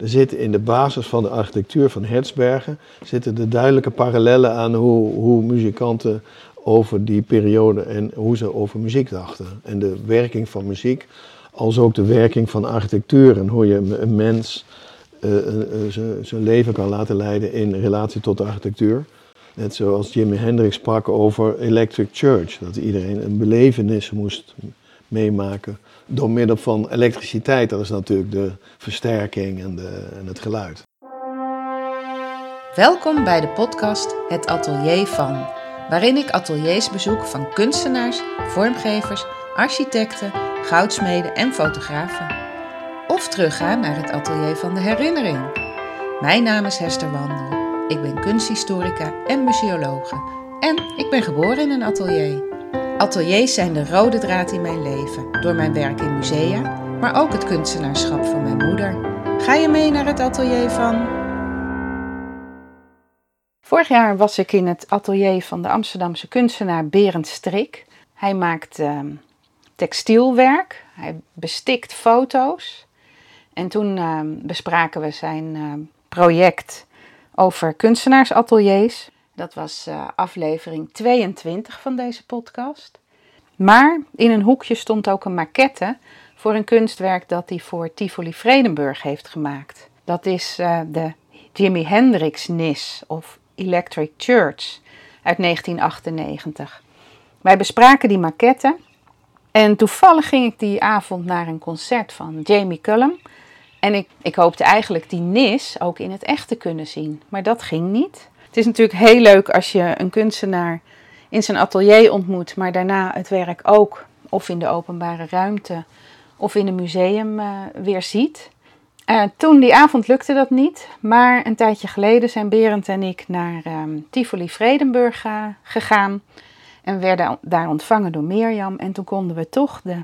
er zitten in de basis van de architectuur van Hertzbergen zitten de duidelijke parallellen aan hoe, hoe muzikanten over die periode en hoe ze over muziek dachten. En de werking van muziek, als ook de werking van architectuur en hoe je een mens uh, zijn leven kan laten leiden in relatie tot de architectuur. Net zoals Jimi Hendrix sprak over Electric Church, dat iedereen een belevenis moest meemaken door middel van elektriciteit. Dat is natuurlijk de versterking en, de, en het geluid. Welkom bij de podcast Het Atelier van, waarin ik ateliers bezoek van kunstenaars, vormgevers, architecten, goudsmeden en fotografen. Of terugga naar het atelier van de herinnering. Mijn naam is Hester Wandel. Ik ben kunsthistorica en museologe. En ik ben geboren in een atelier. Ateliers zijn de rode draad in mijn leven, door mijn werk in musea, maar ook het kunstenaarschap van mijn moeder. Ga je mee naar het atelier van? Vorig jaar was ik in het atelier van de Amsterdamse kunstenaar Berend Strik. Hij maakt uh, textielwerk, hij bestikt foto's. En toen uh, bespraken we zijn uh, project over kunstenaarsateliers. Dat was uh, aflevering 22 van deze podcast. Maar in een hoekje stond ook een maquette voor een kunstwerk dat hij voor Tivoli Vredenburg heeft gemaakt. Dat is uh, de Jimi Hendrix Nis of Electric Church uit 1998. Wij bespraken die maquette en toevallig ging ik die avond naar een concert van Jamie Cullum. En ik, ik hoopte eigenlijk die Nis ook in het echt te kunnen zien, maar dat ging niet. Het is natuurlijk heel leuk als je een kunstenaar in zijn atelier ontmoet, maar daarna het werk ook of in de openbare ruimte of in een museum uh, weer ziet. Uh, toen die avond lukte dat niet, maar een tijdje geleden zijn Berend en ik naar um, Tivoli Vredenburg gegaan en werden daar ontvangen door Mirjam en toen konden we toch de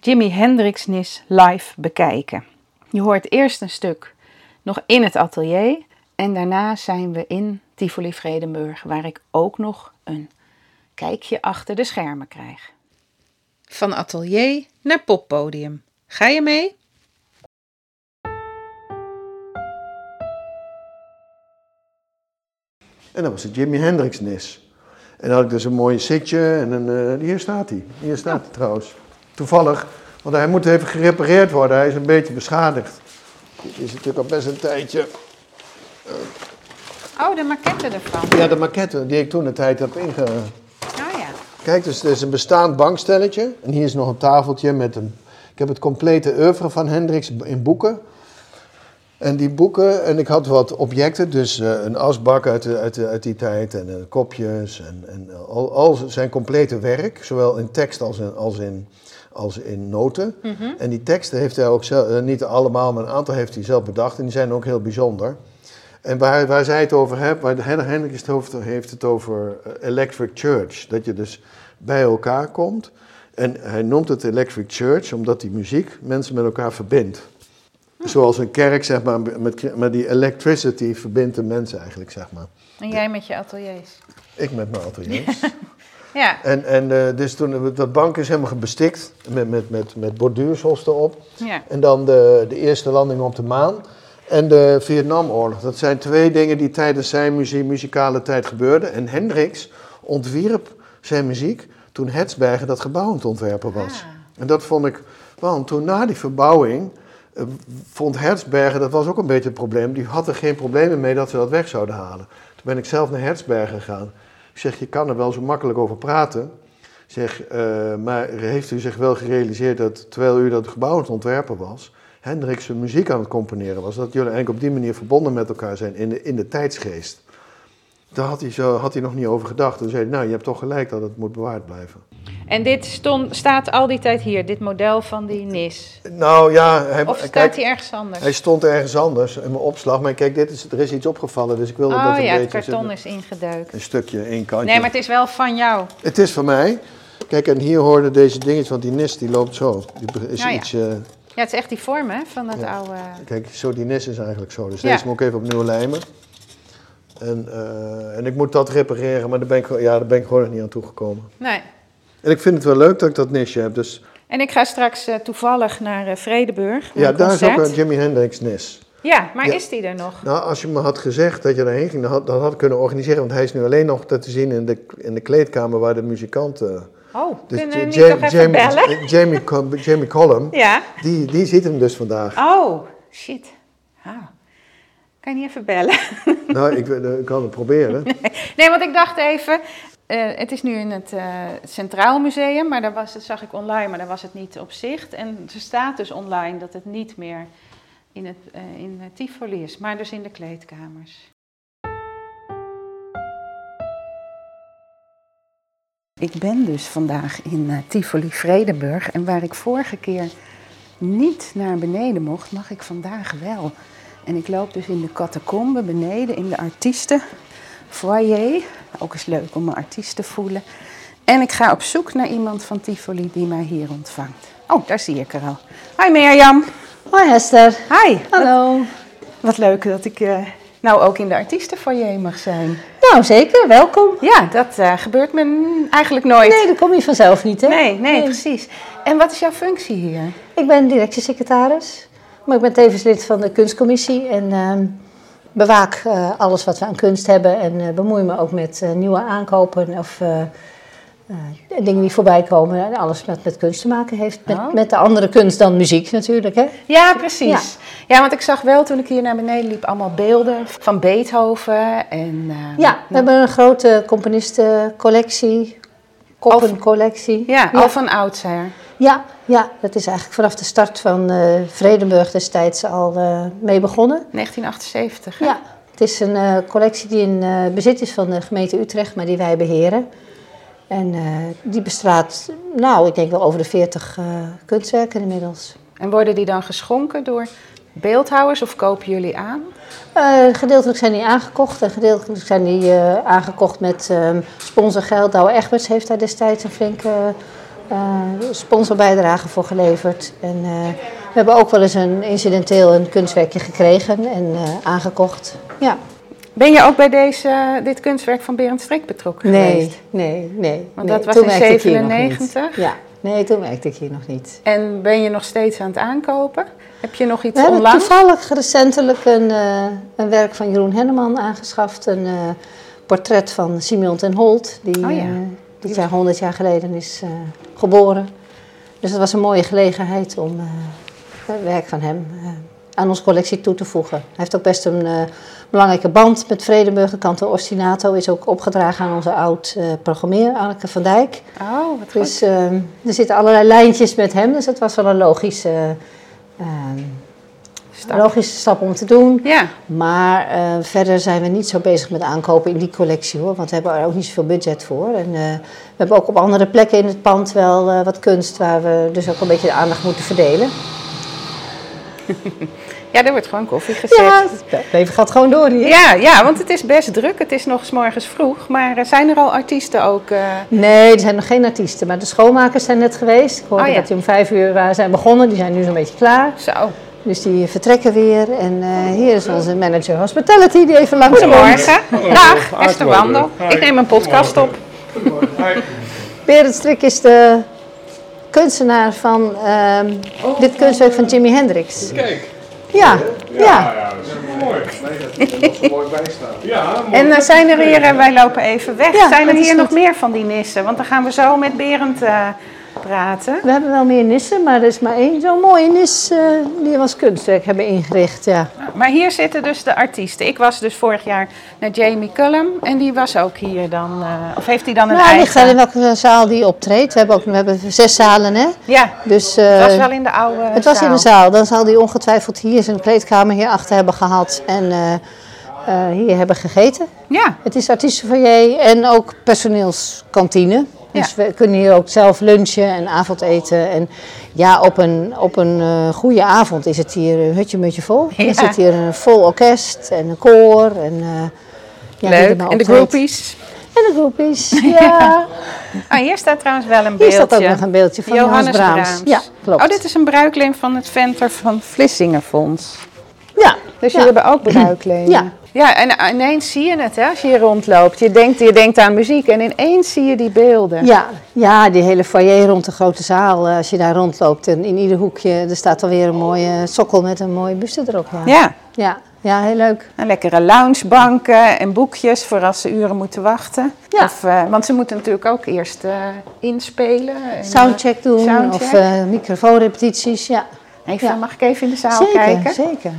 Jimi Hendrix-nis live bekijken. Je hoort eerst een stuk nog in het atelier en daarna zijn we in Tivoli Vredenburg, waar ik ook nog een kijkje achter de schermen krijg. Van atelier naar poppodium. Ga je mee? En dat was het Jimi Hendrix nis. En dan had ik dus een mooie zitje en een, uh, hier staat hij. Hier staat hij trouwens. Toevallig, want hij moet even gerepareerd worden. Hij is een beetje beschadigd. Het is natuurlijk al best een tijdje. Uh, oh, de maquette ervan. Ja, de maquette die ik toen de tijd heb inge... Oh ja. Kijk, dus er is een bestaand bankstelletje. En hier is nog een tafeltje met een... Ik heb het complete oeuvre van Hendrix in boeken. En die boeken, en ik had wat objecten, dus uh, een asbak uit, de, uit, de, uit, die tijd en uh, kopjes en, en al, al, zijn complete werk, zowel in tekst als in, als in, als in noten. Mm -hmm. En die teksten heeft hij ook zelf, niet allemaal, maar een aantal heeft hij zelf bedacht en die zijn ook heel bijzonder. En waar, waar zij het over hebben, waar de Hendrik het over, heeft het over Electric Church, dat je dus bij elkaar komt. En hij noemt het Electric Church omdat die muziek mensen met elkaar verbindt. Zoals een kerk, zeg maar, met, met die electricity verbindt de mensen eigenlijk, zeg maar. En jij met je ateliers? Ik met mijn ateliers. ja. En, en uh, dus toen, dat bank is helemaal bestikt met, met, met, met borduursels erop. Ja. En dan de, de eerste landing op de maan en de Vietnamoorlog. Dat zijn twee dingen die tijdens zijn muzikale tijd gebeurden. En Hendrix ontwierp zijn muziek toen Hertzberger dat gebouw aan het ontwerpen was. Ah. En dat vond ik, want toen na die verbouwing uh, vond Hertzberger, dat was ook een beetje het probleem, die had er geen problemen mee dat ze dat weg zouden halen. Toen ben ik zelf naar Hertzberger gegaan. Ik zeg, je kan er wel zo makkelijk over praten. Ik zeg, uh, maar heeft u zich wel gerealiseerd dat terwijl u dat gebouw aan het ontwerpen was, Hendrix zijn muziek aan het componeren was, dat jullie eigenlijk op die manier verbonden met elkaar zijn in de, in de tijdsgeest. Daar had hij, zo, had hij nog niet over gedacht. Toen zei hij, nou, je hebt toch gelijk dat het moet bewaard blijven. En dit stond, staat al die tijd hier, dit model van die NIS? Nou ja... Hij, of staat kijk, hij ergens anders? Hij stond ergens anders in mijn opslag. Maar kijk, dit is, er is iets opgevallen, dus ik wilde oh, dat een ja, beetje... het karton is ingedeukt. Een stukje, één kantje. Nee, maar het is wel van jou. Het is van mij. Kijk, en hier hoorden deze dingetjes, want die NIS die loopt zo. Die is Oh ja. iets... Uh, Ja, het is echt die vorm hè, van dat Ja. oude... Kijk, zo die nis is eigenlijk zo. Dus Ja. deze moet ik even opnieuw lijmen. En, eh, en ik moet dat repareren, maar daar ben ik, ja, daar ben ik gewoon nog niet aan toegekomen. Nee. En ik vind het wel leuk dat ik dat nisje heb. Dus En ik ga straks eh, toevallig naar eh, Vredeburg. naar ja, daar is ook een Jimi Hendrix nis. Ja, maar Ja. is die er nog? Nou, als je me had gezegd dat je daarheen ging, dan had, dan had ik kunnen organiseren. Want hij is nu alleen nog te zien in de, in de kleedkamer waar de muzikanten... Oh, Dus kunnen we niet Ja- toch even Jamie, bellen? Jamie, Col- Jamie Collum, Ja. die, die ziet hem dus vandaag. Oh, shit. Ah. Kan je niet even bellen? Nou, ik, wil- ik kan het proberen. Nee, want ik dacht even, eh, het is nu in het eh, Centraal Museum, maar daar was het, zag ik online, maar daar was het niet op zicht. En er staat dus online dat het niet meer in het eh, in Tivoli is, maar dus in de kleedkamers. Ik ben dus vandaag in eh, Tivoli Vredenburg en waar ik vorige keer niet naar beneden mocht, mag ik vandaag wel. En ik loop dus in de catacombe beneden in de artiesten foyer. Ook eens leuk om een artiest te voelen. En ik ga op zoek naar iemand van Tivoli die mij hier ontvangt. Oh, daar zie ik er al. Hi Mirjam. Hoi Hester. Hi. Hallo. Wat leuk dat ik eh, nou ook in de artiestenfoyer mag zijn. Nou, zeker. Welkom. Ja, dat eh, gebeurt me eigenlijk nooit. Nee, dat kom je vanzelf niet, hè? nee, nee, precies. En wat is jouw functie hier? Ik ben directiesecretaris, maar ik ben tevens lid van de kunstcommissie en ehm, bewaak eh, alles wat we aan kunst hebben en eh, bemoei me ook met nieuwe aankopen of dingen die voorbij komen. En alles wat met kunst te maken heeft, met, Oh. met de andere kunst dan muziek natuurlijk, hè? Ja, precies. Ja. want ik zag wel toen ik hier naar beneden liep allemaal beelden van Beethoven en... eh, Ja, we hebben een grote componistencollectie, koppencollectie. ja, ja. al van oudsher. Ja, ja, dat is eigenlijk vanaf de start van eh, Vredenburg destijds al eh, mee begonnen. 1978. hè? Ja, het is een collectie die in bezit is van de gemeente Utrecht, maar die wij beheren. En eh, die bestraat, nou, ik denk wel over de 40 eh, kunstwerken inmiddels. En worden die dan geschonken door beeldhouwers of kopen jullie aan? Eh, gedeeltelijk zijn die aangekocht en gedeeltelijk zijn die aangekocht met ehm, sponsorgeld. Douwe Egberts heeft daar destijds een flinke sponsorbijdrage voor geleverd. En we hebben ook wel eens een incidenteel een kunstwerkje gekregen en aangekocht. Ja. Ben je ook bij deze, dit kunstwerk van Berend Strik betrokken Nee, geweest? nee, nee. Want nee. dat was Toen in werkte ik hier nog niet. 97? Ja, nee, toen werkte ik hier nog niet. En ben je nog steeds aan het aankopen? Heb je nog iets We onlangs? toevallig recentelijk een, eh, een werk van Jeroen Henneman aangeschaft. Een eh, portret van Simeon ten Holt, die Oh ja. eh, dit jaar 100 jaar geleden is eh, geboren. Dus dat was een mooie gelegenheid om eh, het werk van hem eh, aan onze collectie toe te voegen. Hij heeft ook best een eh, belangrijke band met Vredenburg. De kantor Ostinato is ook opgedragen aan onze oud-programmeer, Anneke van Dijk. Oh, wat goed. Dus eh, er zitten allerlei lijntjes met hem, dus het was wel een logische, eh, Stap. logische stap om te doen. Ja, Maar eh, verder zijn we niet zo bezig met aankopen in die collectie hoor, want we hebben er ook niet zoveel budget voor. En eh, we hebben ook op andere plekken in het pand wel eh, wat kunst waar we dus ook een beetje de aandacht moeten verdelen. ja, er wordt gewoon koffie gezet. Ja, het leven gaat gewoon door hier. Ja, ja, want het is best druk. Het is nog 's morgens vroeg. Maar eh, zijn er al artiesten ook? eh, Nee, er zijn nog geen artiesten, maar de schoonmakers zijn net geweest. Ik hoorde Oh ja. dat die om vijf uur eh, zijn begonnen, die zijn nu zo'n beetje klaar. Zo. Dus die vertrekken weer. En eh, hier is onze manager hospitality die even langs Goedemorgen. Dag, Esther Wandel. Ik neem een podcast op. Berend Strik is de kunstenaar van ehm, dit kunstwerk van Jimi Hendrix. Kijk. Ja, ja. Ja, dat is mooi. mooi bijstaan. Ja, mooi. En eh, zijn er hier, eh, wij lopen even weg, Ja, zijn er dat hier nog meer van die nissen? Want dan gaan we zo met Berend eh, praten. We hebben wel meer nissen, maar er is maar één zo'n mooie nis eh, die we als kunstwerk hebben ingericht. Ja. Maar hier zitten dus de artiesten. Ik was dus vorig jaar naar Jamie Cullum en die was ook hier dan. eh, of heeft hij dan een Nou, het ligt in eigen? welke zaal die optreedt. We hebben, ook, we hebben zes zalen, hè? Ja, Dus, het eh, was wel in de oude Het was in de zaal. Dan zal hij ongetwijfeld hier zijn kleedkamer hierachter hebben gehad en hier hebben gegeten. Ja, Het is artiestenfoyer en ook personeelskantine. Dus Ja. we kunnen hier ook zelf lunchen en avondeten. En ja, op een, op een eh, goede avond is het hier een hutje-mutje vol. Ja. Er zit hier een vol orkest en een koor. En, eh, ja, leuk. En de groupies. En de groepies, ja. Ah, hier staat trouwens wel een Hier beeldje. staat ook nog een beeldje van Johannes Johannes Brahms. Ja, klopt. Oh, dit is een bruikleen van het Venter van Vlissingenfonds. Ja, Dus ja. jullie hebben ook bruiklenen. Ja, Ja, en ineens zie je het hè, als je hier rondloopt. Je denkt, je denkt aan muziek en ineens zie je die beelden. Ja, ja, die hele foyer rond de grote zaal, eh, als je daar rondloopt. En in ieder hoekje, er staat alweer een mooie sokkel met een mooie buste erop. Ja, Ja, ja, ja heel leuk. en lekkere loungebanken en boekjes voor als ze uren moeten wachten. Ja. Of, eh, want ze moeten natuurlijk ook eerst eh, inspelen. en, eh, Soundcheck doen soundcheck. of eh, microfoonrepetities, ja. Even, ja. Mag ik even in de zaal zeker, kijken? zeker.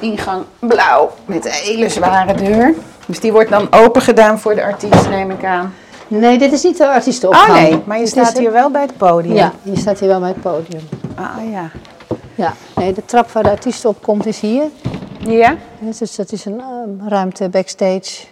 Ingang blauw met een hele zware deur. Dus die wordt dan open gedaan voor de artiest, neem ik aan. Nee, dit is niet de artiestenopgang. Oh nee, maar je Dit staat is- hier wel bij het podium. Ja, je staat hier wel bij het podium. Ah ja. Ja, nee, de trap waar de artiest op komt is hier. Ja? Dus dat is een ehm, ruimte backstage.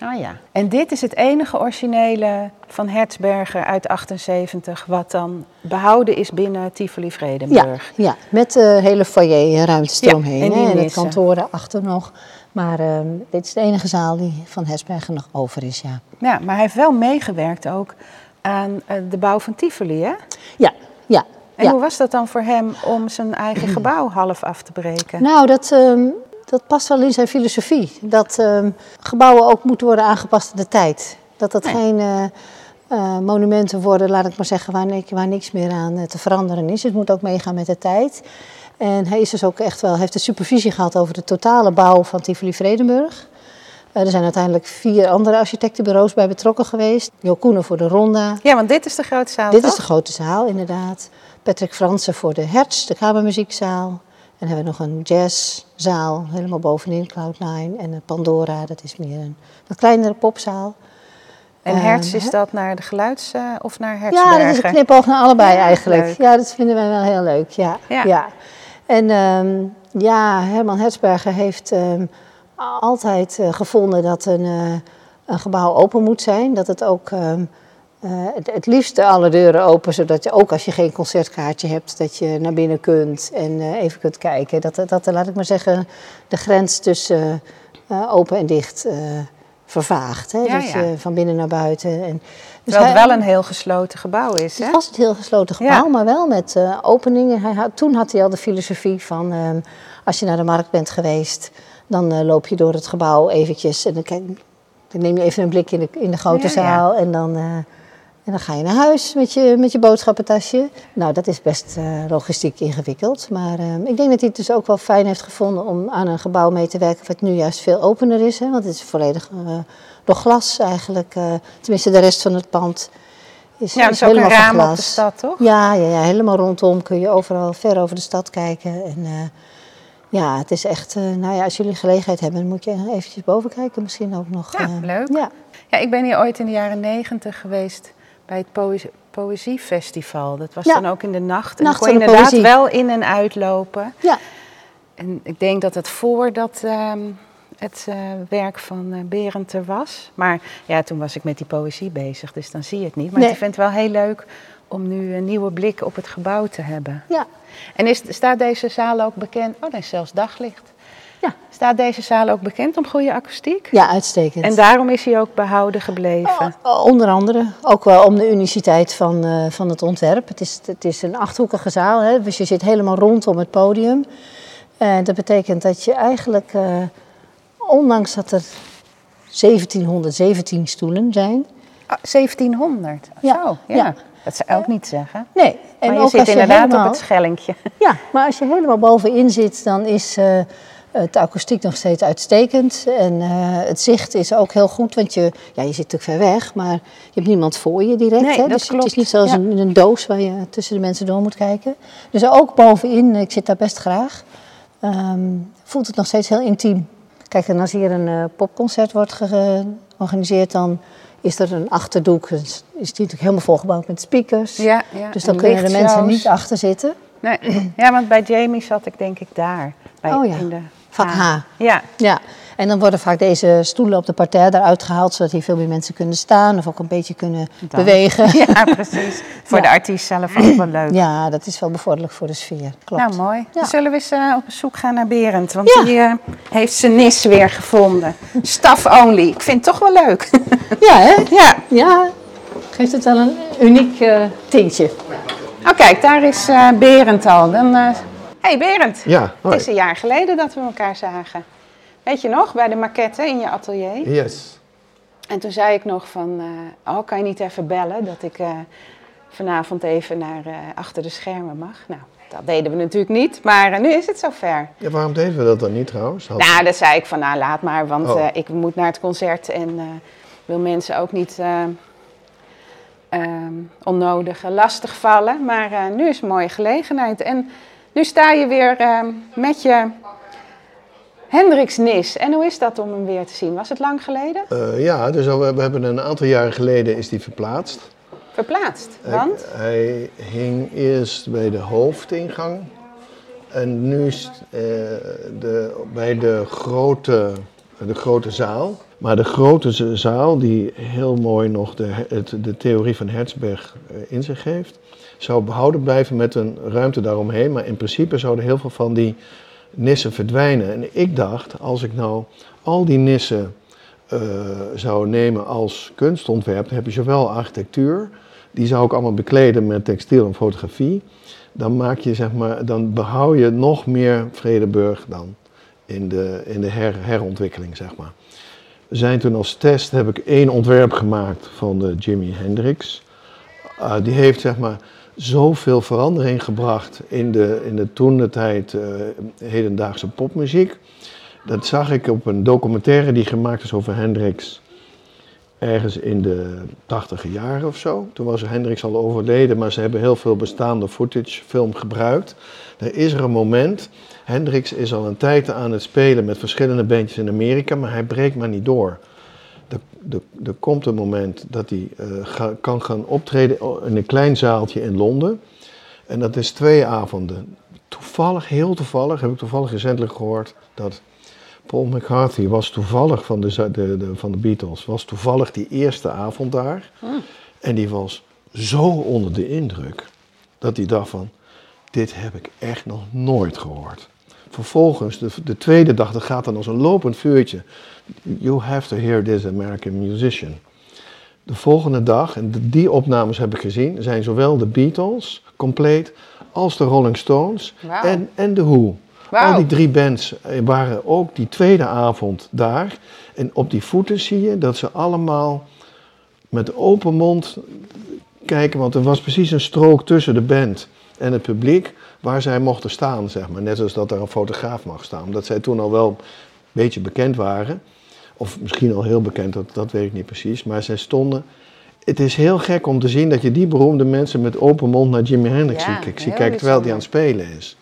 Ah ja. En dit is het enige originele van Hertzberger uit 78 wat dan behouden is binnen Tivoli Ja, Vredenburg. ja, met de hele foyer ruimtes Ja, eromheen. en en het nissen. kantoor daarachter nog. Maar ehm, dit is de enige zaal die van Hesbergen nog over is, ja. Ja, maar hij heeft wel meegewerkt ook aan eh, de bouw van Tivoli, hè? Ja, ja. En ja. hoe was dat dan voor hem om zijn eigen gebouw half af te breken? Nou, dat, ehm, dat past wel in zijn filosofie. Dat ehm, gebouwen ook moeten worden aangepast aan de tijd. Dat dat Nee. geen eh, eh, monumenten worden, laat ik maar zeggen, waar, ni- waar niks meer aan eh, te veranderen is. Het moet ook meegaan met de tijd. En hij is dus ook echt wel, heeft de supervisie gehad over de totale bouw van Tivoli Vredenburg. Er zijn uiteindelijk vier andere architectenbureaus bij betrokken geweest. Jo Koenen voor de Ronda. Ja, want dit is de grote zaal, Dit toch? is de grote zaal, inderdaad. Patrick Fransen voor de Hertz, de kamermuziekzaal. En hebben we nog een jazzzaal, helemaal bovenin, Cloud9. En een Pandora, dat is meer een wat kleinere popzaal. En Eh, Hertz, is dat naar de geluids- eh, of naar Hertzberger? Ja, dat is een knipoog naar allebei Ja, eigenlijk. leuk. Ja, dat vinden wij wel heel leuk, ja. Ja. ja. En ehm, ja, Herman Hertzberger heeft ehm, altijd eh, gevonden dat een, eh, een gebouw open moet zijn. Dat het ook ehm, eh, het, het liefst alle deuren open, zodat je ook als je geen concertkaartje hebt, dat je naar binnen kunt en eh, even kunt kijken. Dat, dat, laat ik maar zeggen, de grens tussen eh, open en dicht eh, vervaagt. Hè? Ja, dus ja. eh, van binnen naar buiten. En, dus Terwijl het hij- wel een heel gesloten gebouw is, hè? het was het heel gesloten Ja. gebouw, maar wel met eh, openingen. Hij had, toen had hij al de filosofie van ehm, als je naar de markt bent geweest, dan eh, loop je door het gebouw eventjes en dan, kijk, dan neem je even een blik in de, in de grote Ja, ja. zaal en dan, eh, en dan ga je naar huis met je, met je boodschappentasje. Nou, dat is best eh, logistiek ingewikkeld, maar ehm, ik denk dat hij het dus ook wel fijn heeft gevonden om aan een gebouw mee te werken wat nu juist veel opener is, hè, want het is volledig eh, door glas eigenlijk, eh, tenminste de rest van het pand. Is, Ja, helemaal van de glas. stad, toch? Ja, ja, ja, helemaal rondom kun je overal ver over de stad kijken. En ja, het is echt, nou ja, als jullie gelegenheid hebben, dan moet je eventjes boven kijken misschien ook nog. Ja, leuk. Ja, Ja, ik ben hier ooit in de jaren negentig geweest bij het poëzie- Poëziefestival. Dat was Ja. dan ook in de nacht. En Nacht kon je inderdaad poëzie. wel in en uitlopen. ja, En ik denk dat het voordat ehm, het eh, werk van eh Berend er was. Maar ja, toen was ik met die poëzie bezig, dus dan zie je het niet. Maar Nee. ik vind het wel heel leuk om nu een nieuwe blik op het gebouw te hebben. ja. En is, staat deze zaal ook bekend? Oh, is zelfs daglicht. Ja. Staat deze zaal ook bekend om goede akoestiek? ja uitstekend. En daarom is hij ook behouden gebleven. Oh, onder andere, ook wel om de uniciteit van, eh, van het ontwerp. Het is, het is een achthoekige zaal, hè, dus je zit helemaal rondom het podium. En dat betekent dat je eigenlijk, eh, ondanks dat er 1717 stoelen zijn, Oh, 1700. Ja, Zo, ja. ja. Dat zou ik ook niet zeggen. Nee, en maar je ook zit als je inderdaad helemaal, op het schellinkje. Ja, maar als je helemaal bovenin zit, dan is eh het akoestiek nog steeds uitstekend. En eh, het zicht is ook heel goed, want je, ja, je zit natuurlijk ver weg, maar je hebt niemand voor je direct. Nee, hè? dat dus klopt. het is niet zoals Ja. een, een doos waar je tussen de mensen door moet kijken. Dus ook bovenin, ik zit daar best graag, ehm, voelt het nog steeds heel intiem. Kijk, en als hier een eh, popconcert wordt ge- georganiseerd, dan is er een achterdoek. Dus is die natuurlijk helemaal volgebouwd met speakers. Ja, ja. Dus dan en kunnen de mensen niet achter zitten. Nee. Ja, want bij Jamie zat ik denk ik daar. Bij, Oh ja, in de vak H. Ja, Ja, en dan worden vaak deze stoelen op de parterre eruit gehaald, zodat hier veel meer mensen kunnen staan of ook een beetje kunnen Dan. bewegen. ja precies. Voor Ja. de artiest zelf ook wel leuk. Ja, dat is wel bevorderlijk voor de sfeer. Klopt. Nou, mooi. Ja. Dan zullen we eens eh, op zoek gaan naar Berend. Want Ja. die eh, heeft zijn nis weer gevonden. Staff only. Ik vind het toch wel leuk. Ja, hè? ja. Ja, geeft het wel een uniek eh, tintje. Oh, kijk, daar is eh, Berend al. Dan, eh hey Berend. Ja, hoi. Het is een jaar geleden dat we elkaar zagen. Weet je nog, bij de maquette in je atelier? Yes. En toen zei ik nog van, eh, oh, kan je niet even bellen dat ik eh, vanavond even naar eh, achter de schermen mag? Nou, dat deden we natuurlijk niet, maar nu is het zover. Ja, waarom deden we dat dan niet trouwens? Had- Nou, dat zei ik van, nou laat maar, want Oh. ik moet naar het concert en wil mensen ook niet onnodig lastig vallen. Maar nu is een mooie gelegenheid. En nu sta je weer ehm, met je Hendrix Nis. En hoe is dat om hem weer te zien? Was het lang geleden? Eh, ja, dus we hebben een aantal jaren geleden is die verplaatst. Verplaatst, want? Hij, hing eerst bij de hoofdingang. En nu eh, de, bij de grote, de grote zaal. Maar de grote zaal, die heel mooi nog de, het, de theorie van Herzberg eh, in zich heeft, zou behouden blijven met een ruimte daaromheen. Maar in principe zouden heel veel van die nissen verdwijnen. En ik dacht, als ik nou al die nissen eh, zou nemen als kunstontwerp, dan heb je zowel architectuur, die zou ik allemaal bekleden met textiel en fotografie. Dan, maak je, zeg maar, dan behoud je nog meer Vredeburg dan in de, in de her, herontwikkeling. Zeg maar. Zijn toen als test, heb ik één ontwerp gemaakt van de Jimi Hendrix. Ah, die heeft zeg maar, zoveel verandering gebracht in de, in de toen de tijd eh, hedendaagse popmuziek. Dat zag ik op een documentaire die gemaakt is over Hendrix. Ergens in de tachtige jaren of zo. Toen was Hendrix al overleden, maar ze hebben heel veel bestaande footage film gebruikt. Er is er een moment. Hendrix is al een tijd aan het spelen met verschillende bandjes in Amerika, maar hij breekt maar niet door. Er, komt een moment dat hij eh, kan gaan optreden in een klein zaaltje in Londen. En dat is twee avonden. Toevallig, heel toevallig, heb ik toevallig recentelijk gehoord dat Paul McCarthy was toevallig van de, de, de, van de Beatles, was toevallig die eerste avond daar. En die was zo onder de indruk dat hij dacht van, dit heb ik echt nog nooit gehoord. Vervolgens, de, de tweede dag, dat gaat dan als een lopend vuurtje. You have to hear this American musician. De volgende dag, en die opnames heb ik gezien, zijn zowel de Beatles compleet als de Rolling Stones en, en de Who. Al die drie bands waren ook die tweede avond daar. En op die voeten zie je dat ze allemaal met open mond kijken. Want er was precies een strook tussen de band en het publiek waar zij mochten staan, zeg maar. Net zoals dat er een fotograaf mag staan. Omdat zij toen al wel een beetje bekend waren. Of misschien al heel bekend, dat, dat weet ik niet precies. Maar zij stonden... Het is heel gek om te zien dat je die beroemde mensen met open mond naar Jimi Hendrix Ja, ziet kijken terwijl hij aan het spelen is.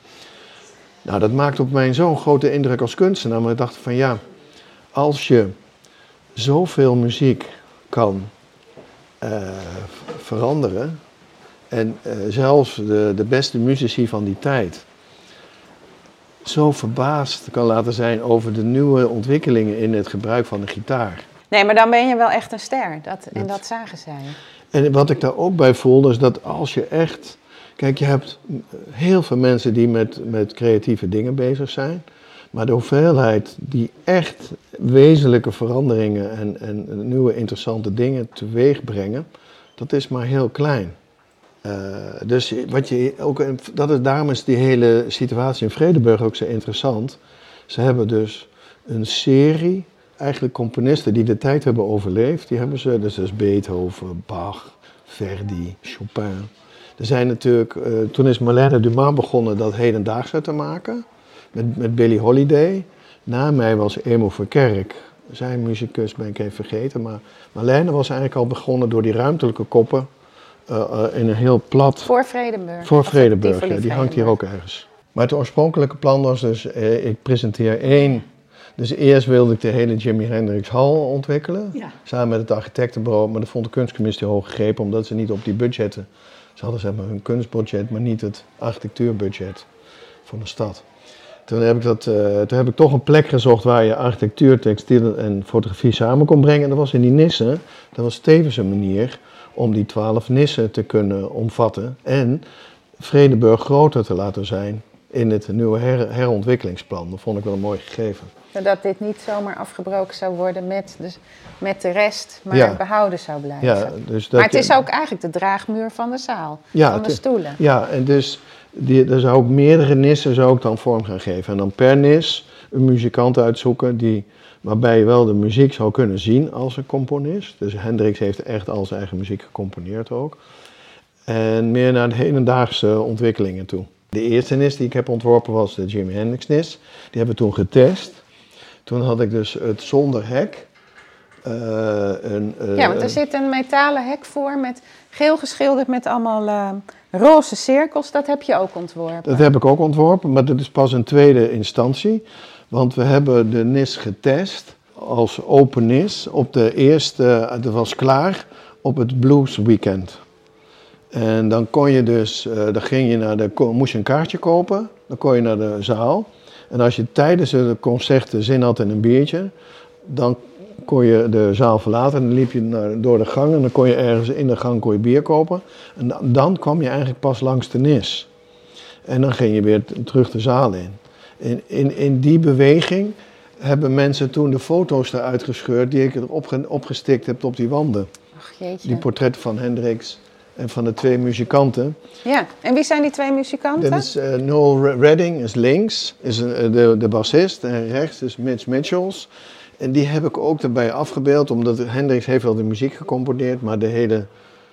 Nou, dat maakt op mij zo'n grote indruk als kunstenaar. Maar ik dacht van ja, als je zoveel muziek kan eh, veranderen. En eh, zelfs de, de beste muzici van die tijd zo verbaasd kan laten zijn over de nieuwe ontwikkelingen in het gebruik van de gitaar. Nee, maar dan ben je wel echt een ster. Dat, en Dat- dat zagen zij. En wat ik daar ook bij voelde is dat als je echt. Kijk, je hebt heel veel mensen die met, met creatieve dingen bezig zijn. Maar de hoeveelheid die echt wezenlijke veranderingen en, en nieuwe interessante dingen teweeg brengen, dat is maar heel klein. Eh, dus wat je ook, dat is, daarom is die hele situatie in Vredeburg ook zo interessant. Ze hebben dus een serie, eigenlijk componisten die de tijd hebben overleefd. Die hebben ze, dus, dus Beethoven, Bach, Verdi, Chopin. Er zijn natuurlijk, eh, toen is Marlène Dumas begonnen dat hedendaagse te maken. Met, met Billie Holiday. Na mij was Emo Verkerk. Zijn muzikus ben ik even vergeten. Maar Marlène was eigenlijk al begonnen door die ruimtelijke koppen. eh, eh, in een heel plat Voor Vredenburg. voor ja, die hangt hier Vredenburg. ook ergens. Maar het oorspronkelijke plan was dus, ik presenteer één. Dus eerst wilde ik de hele Jimi Hendrix Hall ontwikkelen. Ja. Samen met het architectenbureau. Maar dat vond de kunstcommissie hoog gegrepen, omdat ze niet op die budgetten. Ze hadden zeg maar hun kunstbudget, maar niet het architectuurbudget van de stad. Toen heb, ik dat, eh, toen heb ik toch een plek gezocht waar je architectuur, textiel en fotografie samen kon brengen. En dat was in die Nissen. Dat was tevens een manier om die twaalf Nissen te kunnen omvatten. En Vredeburg groter te laten zijn in het nieuwe her- herontwikkelingsplan. Dat vond ik wel een mooi gegeven. Zodat dit niet zomaar afgebroken zou worden met, dus, met de rest, maar Ja. behouden zou blijven. Ja, dus dat maar het is ook eigenlijk de draagmuur van de zaal, Ja, van de stoelen. Ja, en dus die, er zou ook meerdere nissen zou ik dan vorm gaan geven. En dan per nis een muzikant uitzoeken die, waarbij je wel de muziek zou kunnen zien als een componist. Dus Hendrix heeft echt al zijn eigen muziek gecomponeerd ook. En meer naar de hedendaagse ontwikkelingen toe. De eerste NIS die ik heb ontworpen was de Jimi Hendrix NIS. Die hebben we toen getest. Toen had ik dus het zonder hek. eh, een, eh, Ja, want er zit een metalen hek voor met geel geschilderd met allemaal eh, roze cirkels. Dat heb je ook ontworpen. Dat heb ik ook ontworpen, maar dat is pas een tweede instantie. Want we hebben de NIS getest als open NIS op de eerste, dat was klaar, op het Blues Weekend. En dan kon je dus, dan ging je naar de, moest je een kaartje kopen, dan kon je naar de zaal. En als je tijdens de concerten zin had in een biertje, dan kon je de zaal verlaten en dan liep je naar, door de gang en dan kon je ergens in de gang kon je bier kopen. En dan, dan kwam je eigenlijk pas langs de NIS. En dan ging je weer terug de zaal in. In, in, in die beweging hebben mensen toen de foto's eruit gescheurd die ik erop ge- opgestikt heb op die wanden. Ach jeetje. Die portretten van Hendrix en van de twee muzikanten. Ja, en wie zijn die twee muzikanten? Dat is eh, Noel Re- Redding is links, is een, eh, de, de bassist. En rechts is Mitch Mitchells. En die heb ik ook erbij afgebeeld, omdat Hendrix heeft wel de muziek gecomponeerd, maar de hele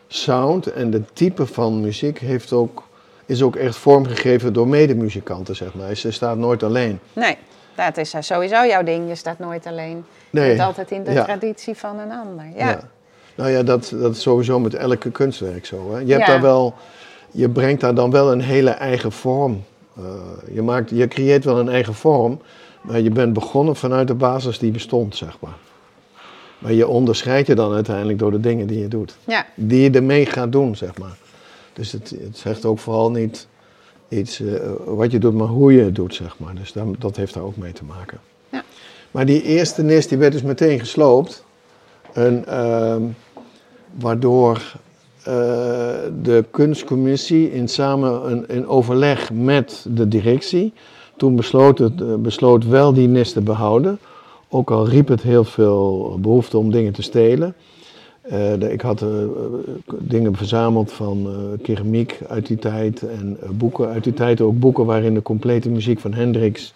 sound en de type van muziek heeft ook, is ook echt vormgegeven door medemuzikanten, zeg maar. Ze staat nooit alleen. Nee, dat is sowieso jouw ding. Je staat nooit alleen. Je bent altijd in de Ja. traditie van een ander. Ja. Nou ja, dat, dat is sowieso met elke kunstwerk zo. Hè. Je, hebt Ja. daar wel, je brengt daar dan wel een hele eigen vorm. eh, je, maakt, je creëert wel een eigen vorm, maar je bent begonnen vanuit de basis die bestond, zeg maar. Maar je onderscheidt je dan uiteindelijk door de dingen die je doet. ja. Die je ermee gaat doen, zeg maar. Dus het, het zegt ook vooral niet iets eh, wat je doet, maar hoe je het doet, zeg maar. Dus daar- dat heeft daar ook mee te maken. Ja. Maar die eerste NIS die werd dus meteen gesloopt. En, ehm, waardoor eh, de kunstcommissie in samen een, in overleg met de directie toen besloot, het, eh, besloot wel die NIS te behouden. Ook al riep het heel veel behoefte om dingen te stelen. Eh, de- ik had dingen verzameld van keramiek uit die tijd en boeken uit die tijd. Ook boeken waarin de complete muziek van Hendrix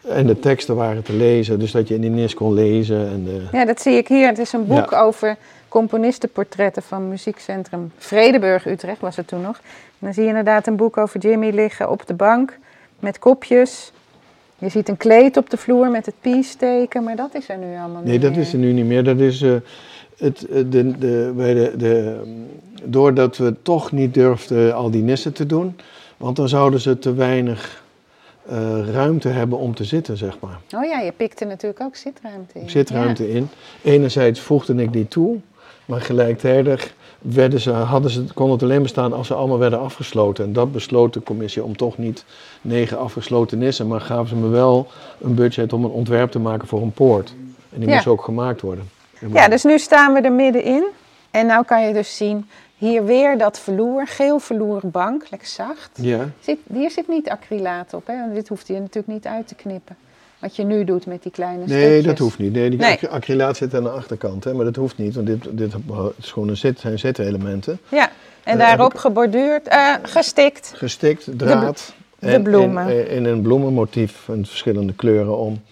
en de teksten waren te lezen. Dus dat je in die NIS kon lezen. En, eh, ja, dat zie ik hier. Het is een boek Ja. over componistenportretten van muziekcentrum Vredeburg Utrecht, was het toen nog. En dan zie je inderdaad een boek over Jimmy liggen op de bank met kopjes. Je ziet een kleed op de vloer met het piesteken, maar dat is er nu allemaal Nee, niet dat meer. is er nu niet meer. Dat is eh, het, eh, de, de, bij de, de, doordat we toch niet durfden al die nissen te doen, want dan zouden ze te weinig eh, ruimte hebben om te zitten, zeg maar. Oh ja, je pikte natuurlijk ook zitruimte in. Zitruimte in. Enerzijds voegde ik die toe, maar gelijktijdig werden ze, hadden ze, kon het alleen bestaan als ze allemaal werden afgesloten. En dat besloot de commissie om toch niet negen afgesloten nissen, maar gaven ze me wel een budget om een ontwerp te maken voor een poort. En die Ja. moest ook gemaakt worden. Ja. dus nu staan we er middenin. En nou kan je dus zien, hier weer dat verloer, geel verloeren bank, lekker zacht. Ja, Zit, hier zit niet acrylaat op, hè? dit hoeft je natuurlijk niet uit te knippen. Wat je nu doet met die kleine nee, stukjes. dat hoeft niet. Nee, die Nee. acry- acrylaat zit aan de achterkant, hè, maar dat hoeft niet, want dit, dit is gewoon een zit, zijn zitelementen. Ja, en Eh, daarop geborduurd, eh, gestikt. Gestikt, draad de en bloemen. In, in een bloemenmotief in verschillende kleuren om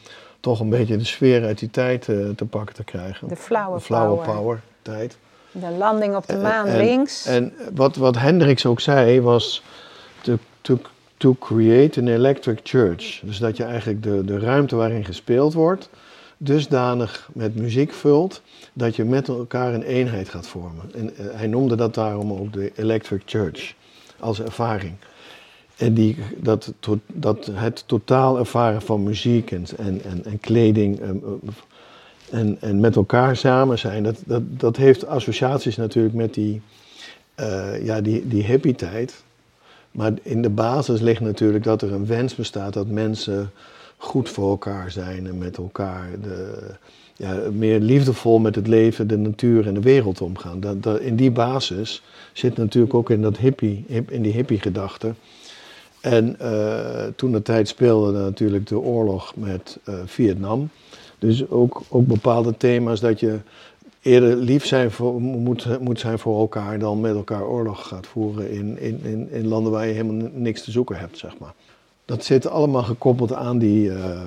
toch een beetje de sfeer uit die tijd eh, te pakken te krijgen. De flauwe, De flauwe power. power tijd. De landing op de maan en, links. En wat, wat Hendrix ook zei was to, to, create an electric church. Dus dat je eigenlijk de, de ruimte waarin gespeeld wordt dusdanig met muziek vult dat je met elkaar een eenheid gaat vormen. En eh, hij noemde dat daarom ook de electric church als ervaring. En die, dat, dat het totaal ervaren van muziek en, en, en, en kleding eh, en, en met elkaar samen zijn, dat, dat, dat heeft associaties natuurlijk met die, eh, ja, die, die hippie-tijd. Maar in de basis ligt natuurlijk dat er een wens bestaat dat mensen goed voor elkaar zijn en met elkaar de, ja, meer liefdevol met het leven, de natuur en de wereld omgaan. Dat, in die basis zit natuurlijk ook in, dat hippie, hip, in die hippie-gedachte. En eh, toen de tijd speelde natuurlijk de oorlog met eh, Vietnam. Dus ook, ook bepaalde thema's dat je eerder lief zijn voor, moet, moet zijn voor elkaar dan met elkaar oorlog gaat voeren in, in, in, in landen waar je helemaal niks te zoeken hebt, zeg maar. Dat zit allemaal gekoppeld aan die, eh,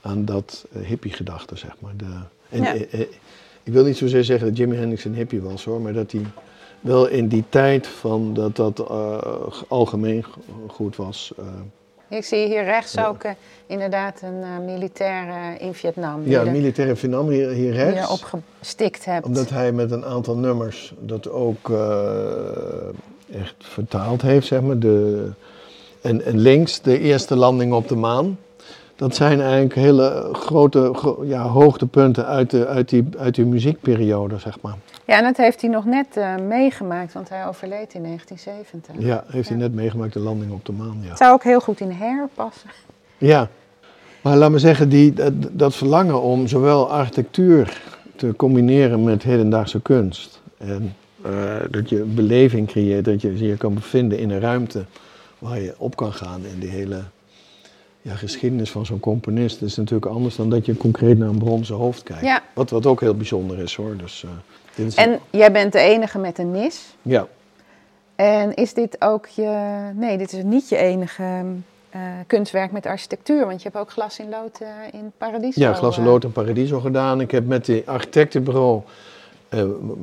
aan dat uh, hippie-gedachte, zeg maar. De, en, Ja. eh, eh, ik wil niet zozeer zeggen dat Jimi Hendrix een hippie was hoor, maar dat hij wel in die tijd van dat dat eh, algemeen go- goed was. eh, Ik zie hier rechts ook eh, inderdaad een eh, militair in Vietnam. ja, er- militair in Vietnam hier, hier die rechts. je opgestikt hebt. Omdat hij met een aantal nummers dat ook eh, echt vertaald heeft, zeg maar. De, en, en links de eerste landing op de maan. Dat zijn eigenlijk hele grote gro- ja, hoogtepunten uit, de, uit, die, uit die muziekperiode, zeg maar. Ja, en dat heeft hij nog net eh, meegemaakt, want hij overleed in 1970. Ja, heeft hij net meegemaakt, de landing op de maan, ja. Het zou ook heel goed in hair passen. Ja, maar laat me zeggen, die, dat, dat verlangen om zowel architectuur te combineren met hedendaagse kunst. En eh, dat je beleving creëert, dat je je kan bevinden in een ruimte waar je op kan gaan in die hele ja, geschiedenis van zo'n componist. Is natuurlijk anders dan dat je concreet naar een bronzen hoofd kijkt. Ja. Wat, wat ook heel bijzonder is hoor. Dus, eh, dit is En jij bent de enige met een nis. ja, En is dit ook je... Nee, dit is niet je enige eh, kunstwerk met architectuur, want je hebt ook glas in lood eh, in Paradiso. Ja, Glas eh. Lood en Paradiso gedaan. Ik heb met de architectenbureau,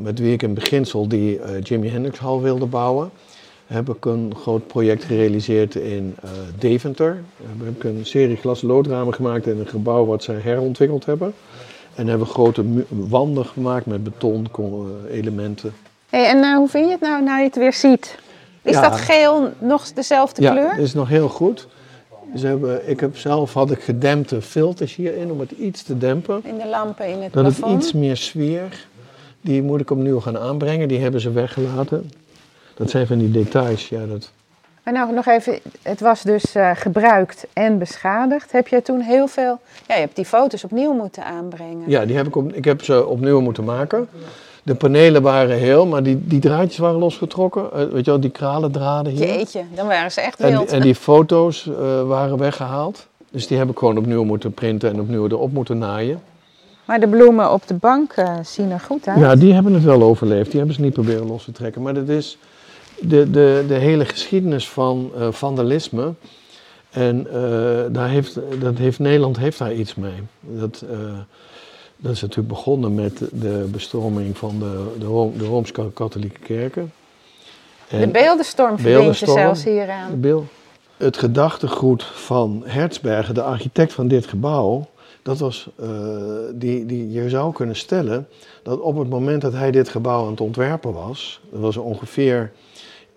met wie ik in beginsel die Jimi Hendrix Hall wilde bouwen, heb ik een groot project gerealiseerd in eh, Deventer. Daar heb ik een serie glas- en loodramen gemaakt in een gebouw wat zij herontwikkeld hebben. En hebben grote wanden gemaakt met betonelementen. Hey, en eh, hoe vind je het nou, nou je het weer ziet? Is Ja. dat geel nog dezelfde Ja, kleur? dat is nog heel goed. Ze hebben, ik heb zelf had ik gedempte filters hierin om het iets te dempen. In de lampen, in het Dat het plafond? iets meer sfeer, die moet ik opnieuw gaan aanbrengen. Die hebben ze weggelaten. Dat zijn van die details, ja. Dat, Maar nou, nog even, het was dus eh, gebruikt en beschadigd. Heb je toen heel veel... Ja, je hebt die foto's opnieuw moeten aanbrengen. ja, die heb ik, op, ik heb ze opnieuw moeten maken. De panelen waren heel, maar die, die draadjes waren losgetrokken. Eh, weet je wel, die kralendraden hier. Jeetje, dan waren ze echt En, wild. en die foto's eh, waren weggehaald. Dus die heb ik gewoon opnieuw moeten printen en opnieuw erop moeten naaien. Maar de bloemen op de bank zien er goed uit. Ja, die hebben het wel overleefd. Die hebben ze niet proberen los te trekken. Maar dat is de, de, de hele geschiedenis van eh, vandalisme. En eh, daar heeft, dat heeft, Nederland heeft daar iets mee. Dat, eh, dat is natuurlijk begonnen met de bestroming van de, de, Room- de Rooms-Katholieke kerken. de En beeldenstorm verbind je zelfs de hieraan. beeld- het gedachtegoed van Hertzberger, de architect van dit gebouw, dat was, die, die, je zou kunnen stellen dat op het moment dat hij dit gebouw aan het ontwerpen was, dat was ongeveer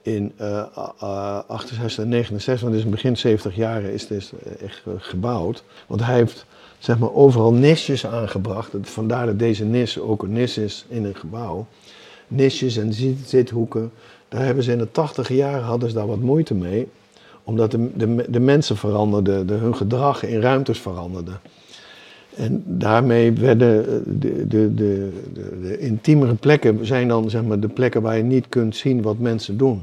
in eh, eh, 68 en 69, want is in begin 70 jaren is dit echt eh, gebouwd. Want hij heeft zeg maar overal nisjes aangebracht. Vandaar dat deze nis ook een nis is in een gebouw. Nisjes en zit- zithoeken. Daar hebben ze in de 80 jaren hadden ze daar wat moeite mee omdat de, de, de mensen veranderden, de, hun gedrag in ruimtes veranderde. En daarmee werden eh, de, de, de, de, de intiemere plekken zijn dan zeg maar, de plekken waar je niet kunt zien wat mensen doen.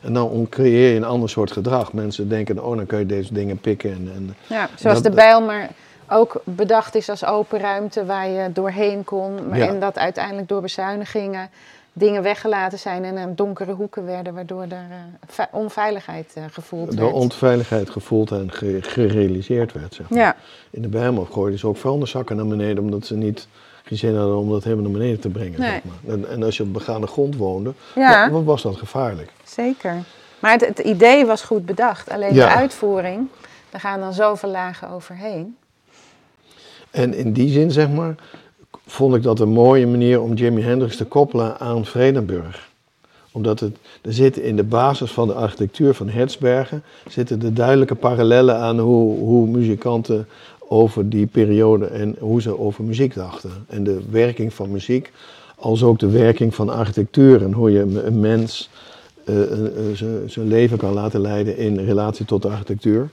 En dan creëer je een ander soort gedrag. Mensen denken, oh dan kun je deze dingen pikken. En, en, Ja, zoals dat- de bijl, maar ook bedacht is als open ruimte waar je doorheen kon. Maar Ja. En dat uiteindelijk door bezuinigingen dingen weggelaten zijn en donkere hoeken werden, waardoor er eh, ve- onveiligheid eh, gevoeld door werd. onveiligheid gevoeld en ge- gerealiseerd werd. Zeg maar. Ja, In de Bijlmer gooiden ze ook vuilniszakken naar beneden, omdat ze niet geen zin hadden om dat helemaal naar beneden te brengen. Nee. Zeg maar. en, en als je op begane grond woonde, Ja. wa- was dat gevaarlijk. zeker. Maar het, het idee was goed bedacht, alleen Ja. de uitvoering, daar gaan dan zoveel lagen overheen. En in die zin, zeg maar, vond ik dat een mooie manier om Jimi Hendrix te koppelen aan Vredenburg. Omdat het, er zitten in de basis van de architectuur van Hertzbergen zitten de duidelijke parallellen aan hoe, hoe muzikanten over die periode en hoe ze over muziek dachten. En de werking van muziek, als ook de werking van architectuur en hoe je een- mens eh, eh, zijn- zijn leven kan laten leiden in relatie tot de architectuur.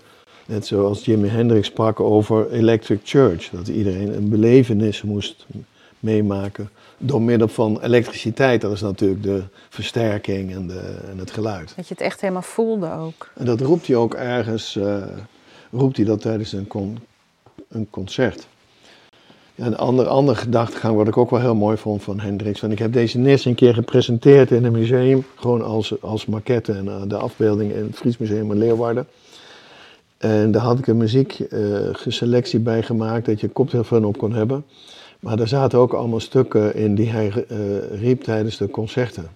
Net zoals Jimi Hendrix sprak over Electric Church, dat iedereen een belevenis moest meemaken door middel van elektriciteit. Dat is natuurlijk de versterking en, de, en het geluid. Dat je het echt helemaal voelde ook. En dat roept hij ook ergens, eh, roept hij dat tijdens een, con- een concert. Een ander, ander gedachtegang wat ik ook wel heel mooi vond van Hendrix. Want ik heb deze nis een keer gepresenteerd in een museum, gewoon als, als maquette en eh, de afbeelding in het Fries Museum in Leeuwarden. En daar had ik een muziekselectie bij gemaakt dat je koptelefoon op kon hebben. Maar daar zaten ook allemaal stukken in die hij eh, riep tijdens de concerten.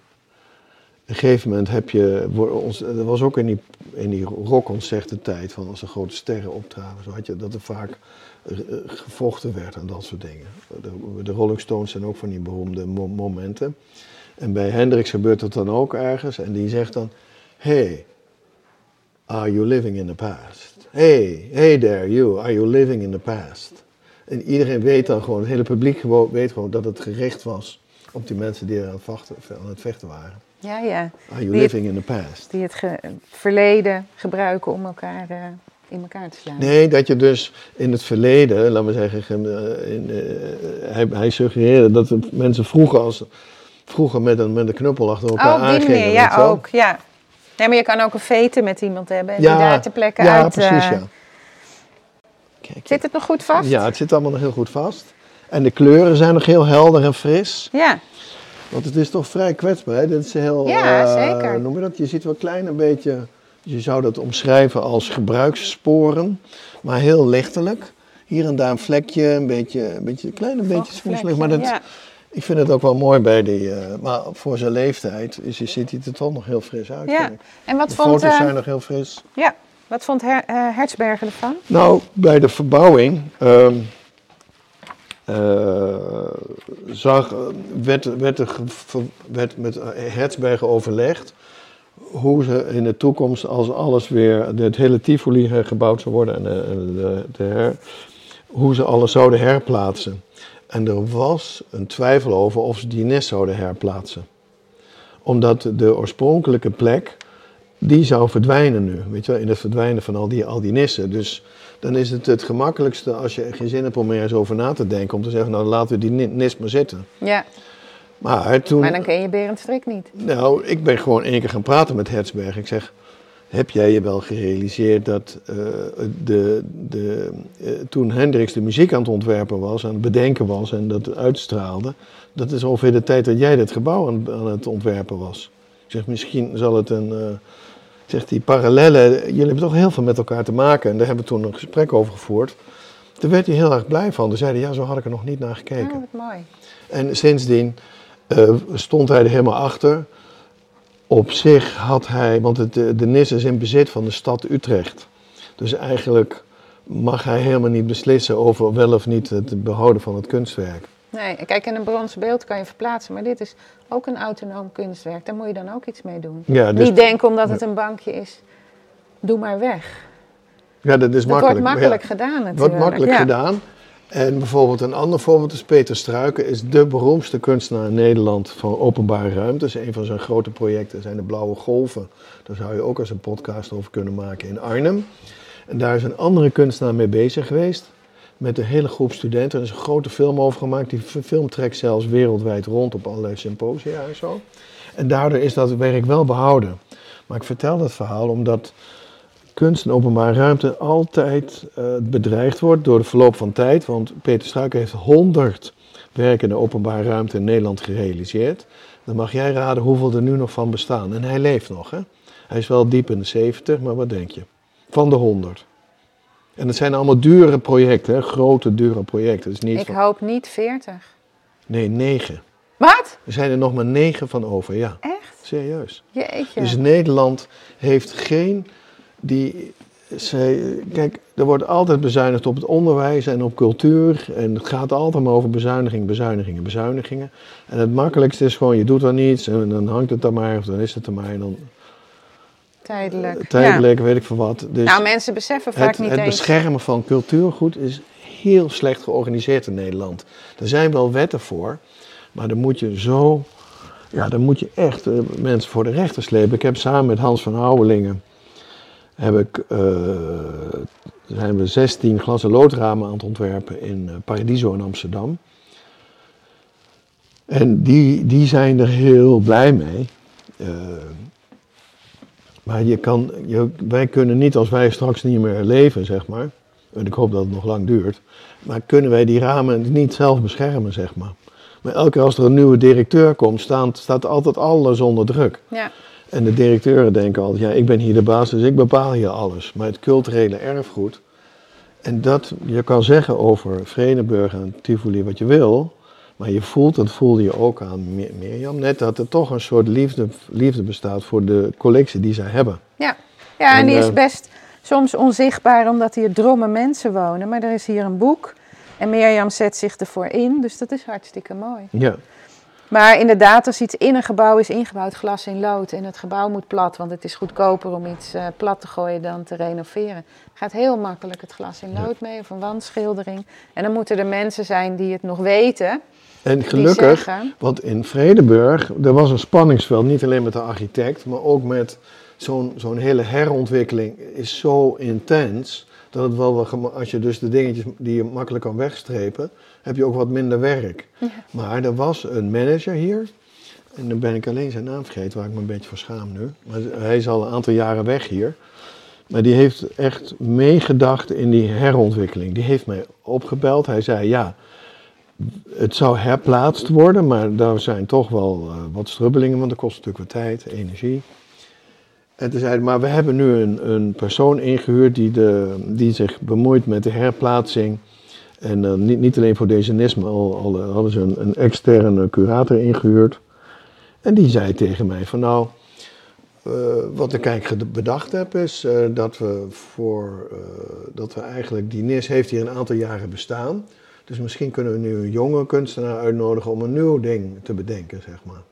Een gegeven moment heb je, ons- dat was ook in die, in die rockconcerten tijd, van als de grote sterren optraden, zo had je dat er vaak eh, gevochten werd en dat soort dingen. De, Rolling Stones zijn ook van die beroemde mo- momenten. En bij Hendrix gebeurt dat dan ook ergens en die zegt dan, hey, are you living in the past? Hey, hey there you, are you living in the past? En iedereen weet dan gewoon, het hele publiek weet gewoon dat het gericht was op die mensen die er aan het, vachten, aan het vechten waren. Ja, ja. Are you Die- living in the past? Die het ge- verleden gebruiken om elkaar eh, in elkaar te slaan. Nee, dat je dus in het verleden, laten we zeggen, eh, in, eh, hij, hij suggereerde dat mensen vroeger, als, vroeger met een, met een knuppel achter elkaar Oh, op die aangingen. manier, ja, ook. Ja. Nee, maar je kan ook een veten met iemand hebben en Ja, die daar ter plekke ja, uit... precies, eh, ja. Kijk, Zit het nog goed vast? ja, het zit allemaal nog heel goed vast. En de kleuren zijn nog heel helder en fris. Ja. Want het is toch vrij kwetsbaar. Hè? Dit is heel, Ja, eh, zeker. Noem je dat? Je ziet wel een klein beetje, je zou dat omschrijven als gebruikssporen, maar heel lichtelijk. Hier en daar een vlekje, een beetje, een beetje, een klein beetje smoeselig. vlekje, Maar dat, ja. ik vind het ook wel mooi bij die, eh, maar voor zijn leeftijd is, ziet hij er toch nog heel fris uit. Ja. En wat De vond, foto's eh, zijn nog heel fris. ja. wat vond Her Hertzberger ervan? Nou, bij de verbouwing ehm, eh, zag, werd, werd, er werd met Hertzberger overlegd hoe ze in de toekomst, als alles weer, het hele Tivoli hergebouwd zou worden en de, en de, de her, hoe ze alles zouden herplaatsen. En er was een twijfel over of ze die nest zouden herplaatsen. Omdat de oorspronkelijke plek, die zou verdwijnen nu. Weet je wel, in het verdwijnen van al die, al die nissen. Dus dan is het het gemakkelijkste als je geen zin hebt om er eens over na te denken. Om te zeggen, nou laten we die ni- nis maar zitten. Ja, Maar toen... maar dan ken je Berend Strik niet. Nou, ik ben gewoon één keer gaan praten met Hertzberg. Ik zeg, heb jij je wel gerealiseerd dat eh, de, de, eh, toen Hendrix de muziek aan het ontwerpen was, aan het bedenken was en dat uitstraalde, dat is ongeveer de tijd dat jij dit gebouw aan, aan het ontwerpen was. Ik zeg, misschien zal het een... eh, ik zeg, die parallellen, jullie hebben toch heel veel met elkaar te maken. En daar hebben we toen een gesprek over gevoerd. Daar werd hij heel erg blij van. Toen zei hij, ja, zo had ik er nog niet naar gekeken. Oh, wat mooi. En sindsdien eh, stond hij er helemaal achter. Op zich had hij, want het, de NIS is in bezit van de stad Utrecht. Dus eigenlijk mag hij helemaal niet beslissen over wel of niet het behouden van het kunstwerk. Nee, kijk, en een bronzen beeld kan je verplaatsen, maar dit is ook een autonoom kunstwerk. Daar moet je dan ook iets mee doen. Ja, dus, Niet denken omdat het een bankje is, doe maar weg. ja dat is Dat makkelijk. wordt ja, makkelijk gedaan natuurlijk. wordt makkelijk ja. gedaan. En bijvoorbeeld een ander voorbeeld is Peter Struiken, is de beroemdste kunstenaar in Nederland van openbare ruimte. Dus een van zijn grote projecten zijn de Blauwe Golven. Daar zou je ook eens een podcast over kunnen maken in Arnhem. En daar is een andere kunstenaar mee bezig geweest. Met een hele groep studenten. Er is een grote film over gemaakt. Die film trekt zelfs wereldwijd rond op allerlei symposia en zo. En daardoor is dat werk wel behouden. Maar ik vertel dat verhaal omdat kunst en openbare ruimte altijd eh, bedreigd wordt door de verloop van tijd. Want Peter Struiken heeft 100 werken in de openbare ruimte in Nederland gerealiseerd. Dan mag jij raden hoeveel er nu nog van bestaan. En hij leeft nog, hè? Hij is wel diep in de 70, maar wat denk je? Van de 100. En het zijn allemaal dure projecten, hè? grote, dure projecten. Dus niet Ik van- hoop niet 40. Nee, 9. Wat? Er zijn er nog maar 9 van over, ja. Echt? Serieus. Jeetje. Dus Nederland heeft geen. Die, zij, kijk, er wordt altijd bezuinigd op het onderwijs en op cultuur. En het gaat altijd maar over bezuiniging, bezuinigingen, bezuinigingen. En het makkelijkste is gewoon, je doet dan niets en dan hangt het er maar, of dan is het er maar. En dan Tijdelijk. eh, tijdelijk, weet ik veel wat. Dus Nou, mensen beseffen vaak het, niet het eens. beschermen van cultuurgoed is heel slecht georganiseerd in Nederland. Er zijn wel wetten voor, maar dan moet je zo. Ja, dan moet je echt eh, mensen voor de rechter slepen. Ik heb samen met Hans van Houwelingen. Heb ik, eh, zijn we 16 glas- en loodramen aan het ontwerpen in Paradiso in Amsterdam. En die, die zijn er heel blij mee. Eh, maar je kan, je, wij kunnen niet, als wij straks niet meer leven, zeg maar. En ik hoop dat het nog lang duurt. Maar kunnen wij die ramen niet zelf beschermen, zeg maar. Maar elke keer als er een nieuwe directeur komt, staan, staat altijd alles onder druk. Ja. En de directeuren denken altijd, ja, ik ben hier de baas, dus ik bepaal hier alles. Maar het culturele erfgoed, en dat, je kan zeggen over Vredenburg en Tivoli wat je wil, maar je voelt, dat voelde je ook aan Mir- Mirjam net, dat er toch een soort liefde, liefde bestaat voor de collectie die zij hebben. Ja, ja en, En, die is eh, best soms onzichtbaar omdat hier dromme mensen wonen. Maar er is hier een boek en Mirjam zet zich ervoor in, dus dat is hartstikke mooi. Ja, Maar inderdaad, als iets in een gebouw is ingebouwd, glas in lood, en het gebouw moet plat, want het is goedkoper om iets eh, plat te gooien dan te renoveren, gaat heel makkelijk het glas in lood mee of een wandschildering. En dan moeten er mensen zijn die het nog weten. En gelukkig, want in Vredenburg, er was een spanningsveld, niet alleen met de architect, maar ook met zo'n zo'n hele herontwikkeling is zo intens, dat het wel, als je dus de dingetjes die je makkelijk kan wegstrepen, heb je ook wat minder werk. Maar er was een manager hier, en dan ben ik alleen zijn naam vergeten, waar ik me een beetje voor schaam nu. Maar hij is al een aantal jaren weg hier. Maar die heeft echt meegedacht in die herontwikkeling. Die heeft mij opgebeld. Hij zei, ja, het zou herplaatst worden, maar daar zijn toch wel eh, wat strubbelingen, want dat kost natuurlijk wat tijd, energie. En toen zei hij, maar we hebben nu een, een persoon ingehuurd die, de, die zich bemoeit met de herplaatsing. En eh, niet, niet alleen voor Dejanisme, al, al eh, hadden ze een, externe curator ingehuurd. En die zei tegen mij van nou, wat ik eigenlijk bedacht heb is dat we voor, dat we eigenlijk, die NIS heeft hier een aantal jaren bestaan. Dus misschien kunnen we nu een jonge kunstenaar uitnodigen om een nieuw ding te bedenken, zeg maar.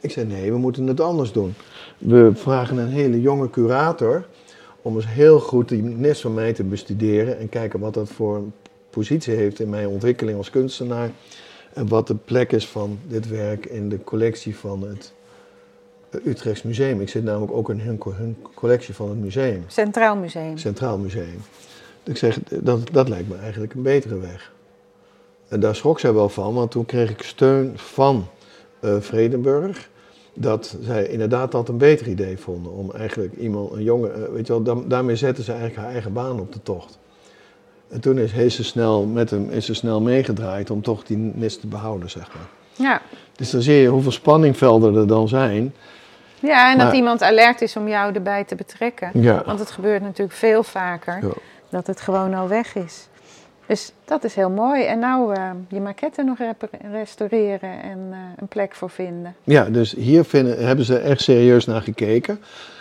Ik zei nee, we moeten het anders doen. We vragen een hele jonge curator om eens heel goed die NIS van mij te bestuderen en kijken wat dat voor een positie heeft in mijn ontwikkeling als kunstenaar. En wat de plek is van dit werk in de collectie van het Utrechts Museum. Ik zit namelijk ook in hun, hun collectie van het museum, Centraal Museum. Centraal Museum. Dus ik zeg, dat, dat lijkt me eigenlijk een betere weg. Daar schrok zij wel van, want toen kreeg ik steun van eh, Vredenburg. Dat zij inderdaad dat een beter idee vonden. Om eigenlijk iemand, een jongen, eh, weet je wel, da- daarmee zetten ze eigenlijk haar eigen baan op de tocht. En toen is, is, ze snel met hem, is ze snel meegedraaid om toch die nis te behouden, zeg maar. Ja. Dus dan zie je hoeveel spanningvelden er dan zijn. ja, en dat iemand alert is om jou erbij te betrekken. Ja. Want het gebeurt natuurlijk veel vaker Ja. dat het gewoon al weg is. Dus dat is heel mooi. En nou eh, je maquette nog restaureren en eh, een plek voor vinden. Ja, dus hier vinden, hebben ze echt serieus naar gekeken.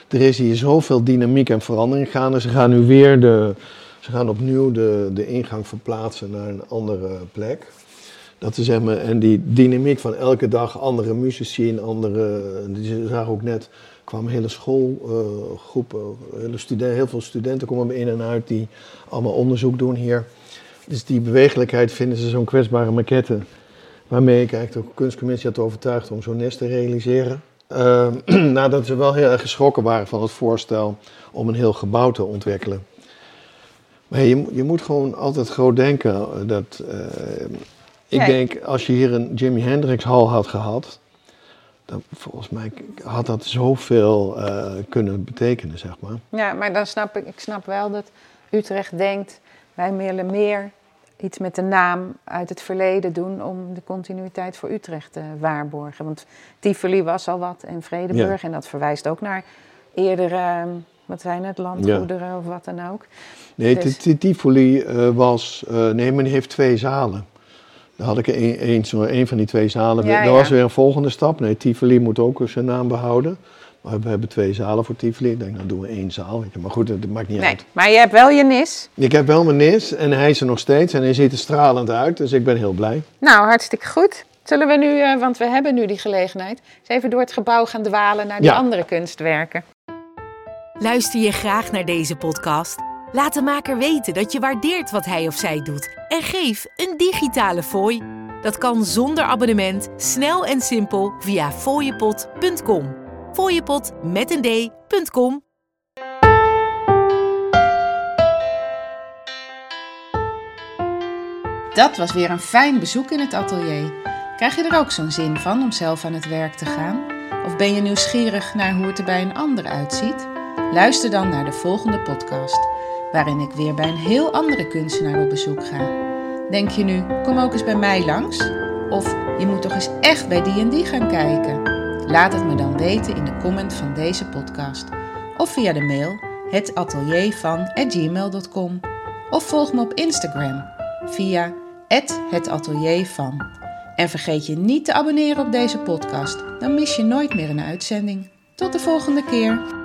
Er is hier zoveel dynamiek en verandering gaande. Ze gaan nu weer de, ze gaan opnieuw de, de ingang verplaatsen naar een andere plek. Dat ze zeg en die dynamiek van elke dag andere muzici en andere, die zagen ook net, kwamen hele schoolgroepen, hele studen, heel veel studenten komen in en uit die allemaal onderzoek doen hier. Dus die bewegelijkheid vinden ze zo'n kwetsbare maquette. Waarmee ik eigenlijk de kunstcommissie had overtuigd om zo'n nest te realiseren. Ehm, nadat ze wel heel erg geschrokken waren van het voorstel om een heel gebouw te ontwikkelen. Maar je, moet- je moet gewoon altijd groot denken. eh, Dat, eh, ik Ja. denk, als je hier een Jimi Hendrix hal had gehad, dan volgens mij had dat zoveel eh kunnen betekenen, zeg maar. Ja, maar dan snap ik, ik snap wel dat Utrecht denkt, wij willen meer iets met de naam uit het verleden doen om de continuïteit voor Utrecht te waarborgen. Want Tivoli was al wat en Vredenburg en dat verwijst ook naar eerdere, eh, wat zijn het, landgoederen of wat dan ook. Nee, Dus- Ti- Ti- Tivoli eh, was. eh, nee, die heeft twee zalen. Dan had ik een, een, zo- een van die twee zalen. Ja, dat ja. was weer een volgende stap. Nee, Tivoli moet ook zijn naam behouden. We hebben twee zalen voor Tivoli. Ik denk, nou doen we één zaal. Weet je. Maar goed, dat maakt niet Nee, uit. maar je hebt wel je nis. Ik heb wel mijn nis en hij is er nog steeds. En hij ziet er stralend uit. Dus ik ben heel blij. Nou, hartstikke goed. Zullen we nu, eh, want we hebben nu die gelegenheid, eens even door het gebouw gaan dwalen naar die Ja. andere kunstwerken. Luister je graag naar deze podcast? Laat de maker weten dat je waardeert wat hij of zij doet en geef een digitale fooi. Dat kan zonder abonnement, snel en simpel via fooiepot.com. Fooiepot met een d.com. Dat was weer een fijn bezoek in het atelier. Krijg je er ook zo'n zin van om zelf aan het werk te gaan? Of ben je nieuwsgierig naar hoe het er bij een ander uitziet? Luister dan naar de volgende podcast, waarin ik weer bij een heel andere kunstenaar op bezoek ga. Denk je nu, kom ook eens bij mij langs? Of je moet toch eens echt bij die en die gaan kijken? Laat het me dan weten in de comment van deze podcast of via de mail hetateliervan@gmail.com of volg me op Instagram via @hetateliervan. En vergeet je niet te abonneren op deze podcast, dan mis je nooit meer een uitzending. Tot de volgende keer.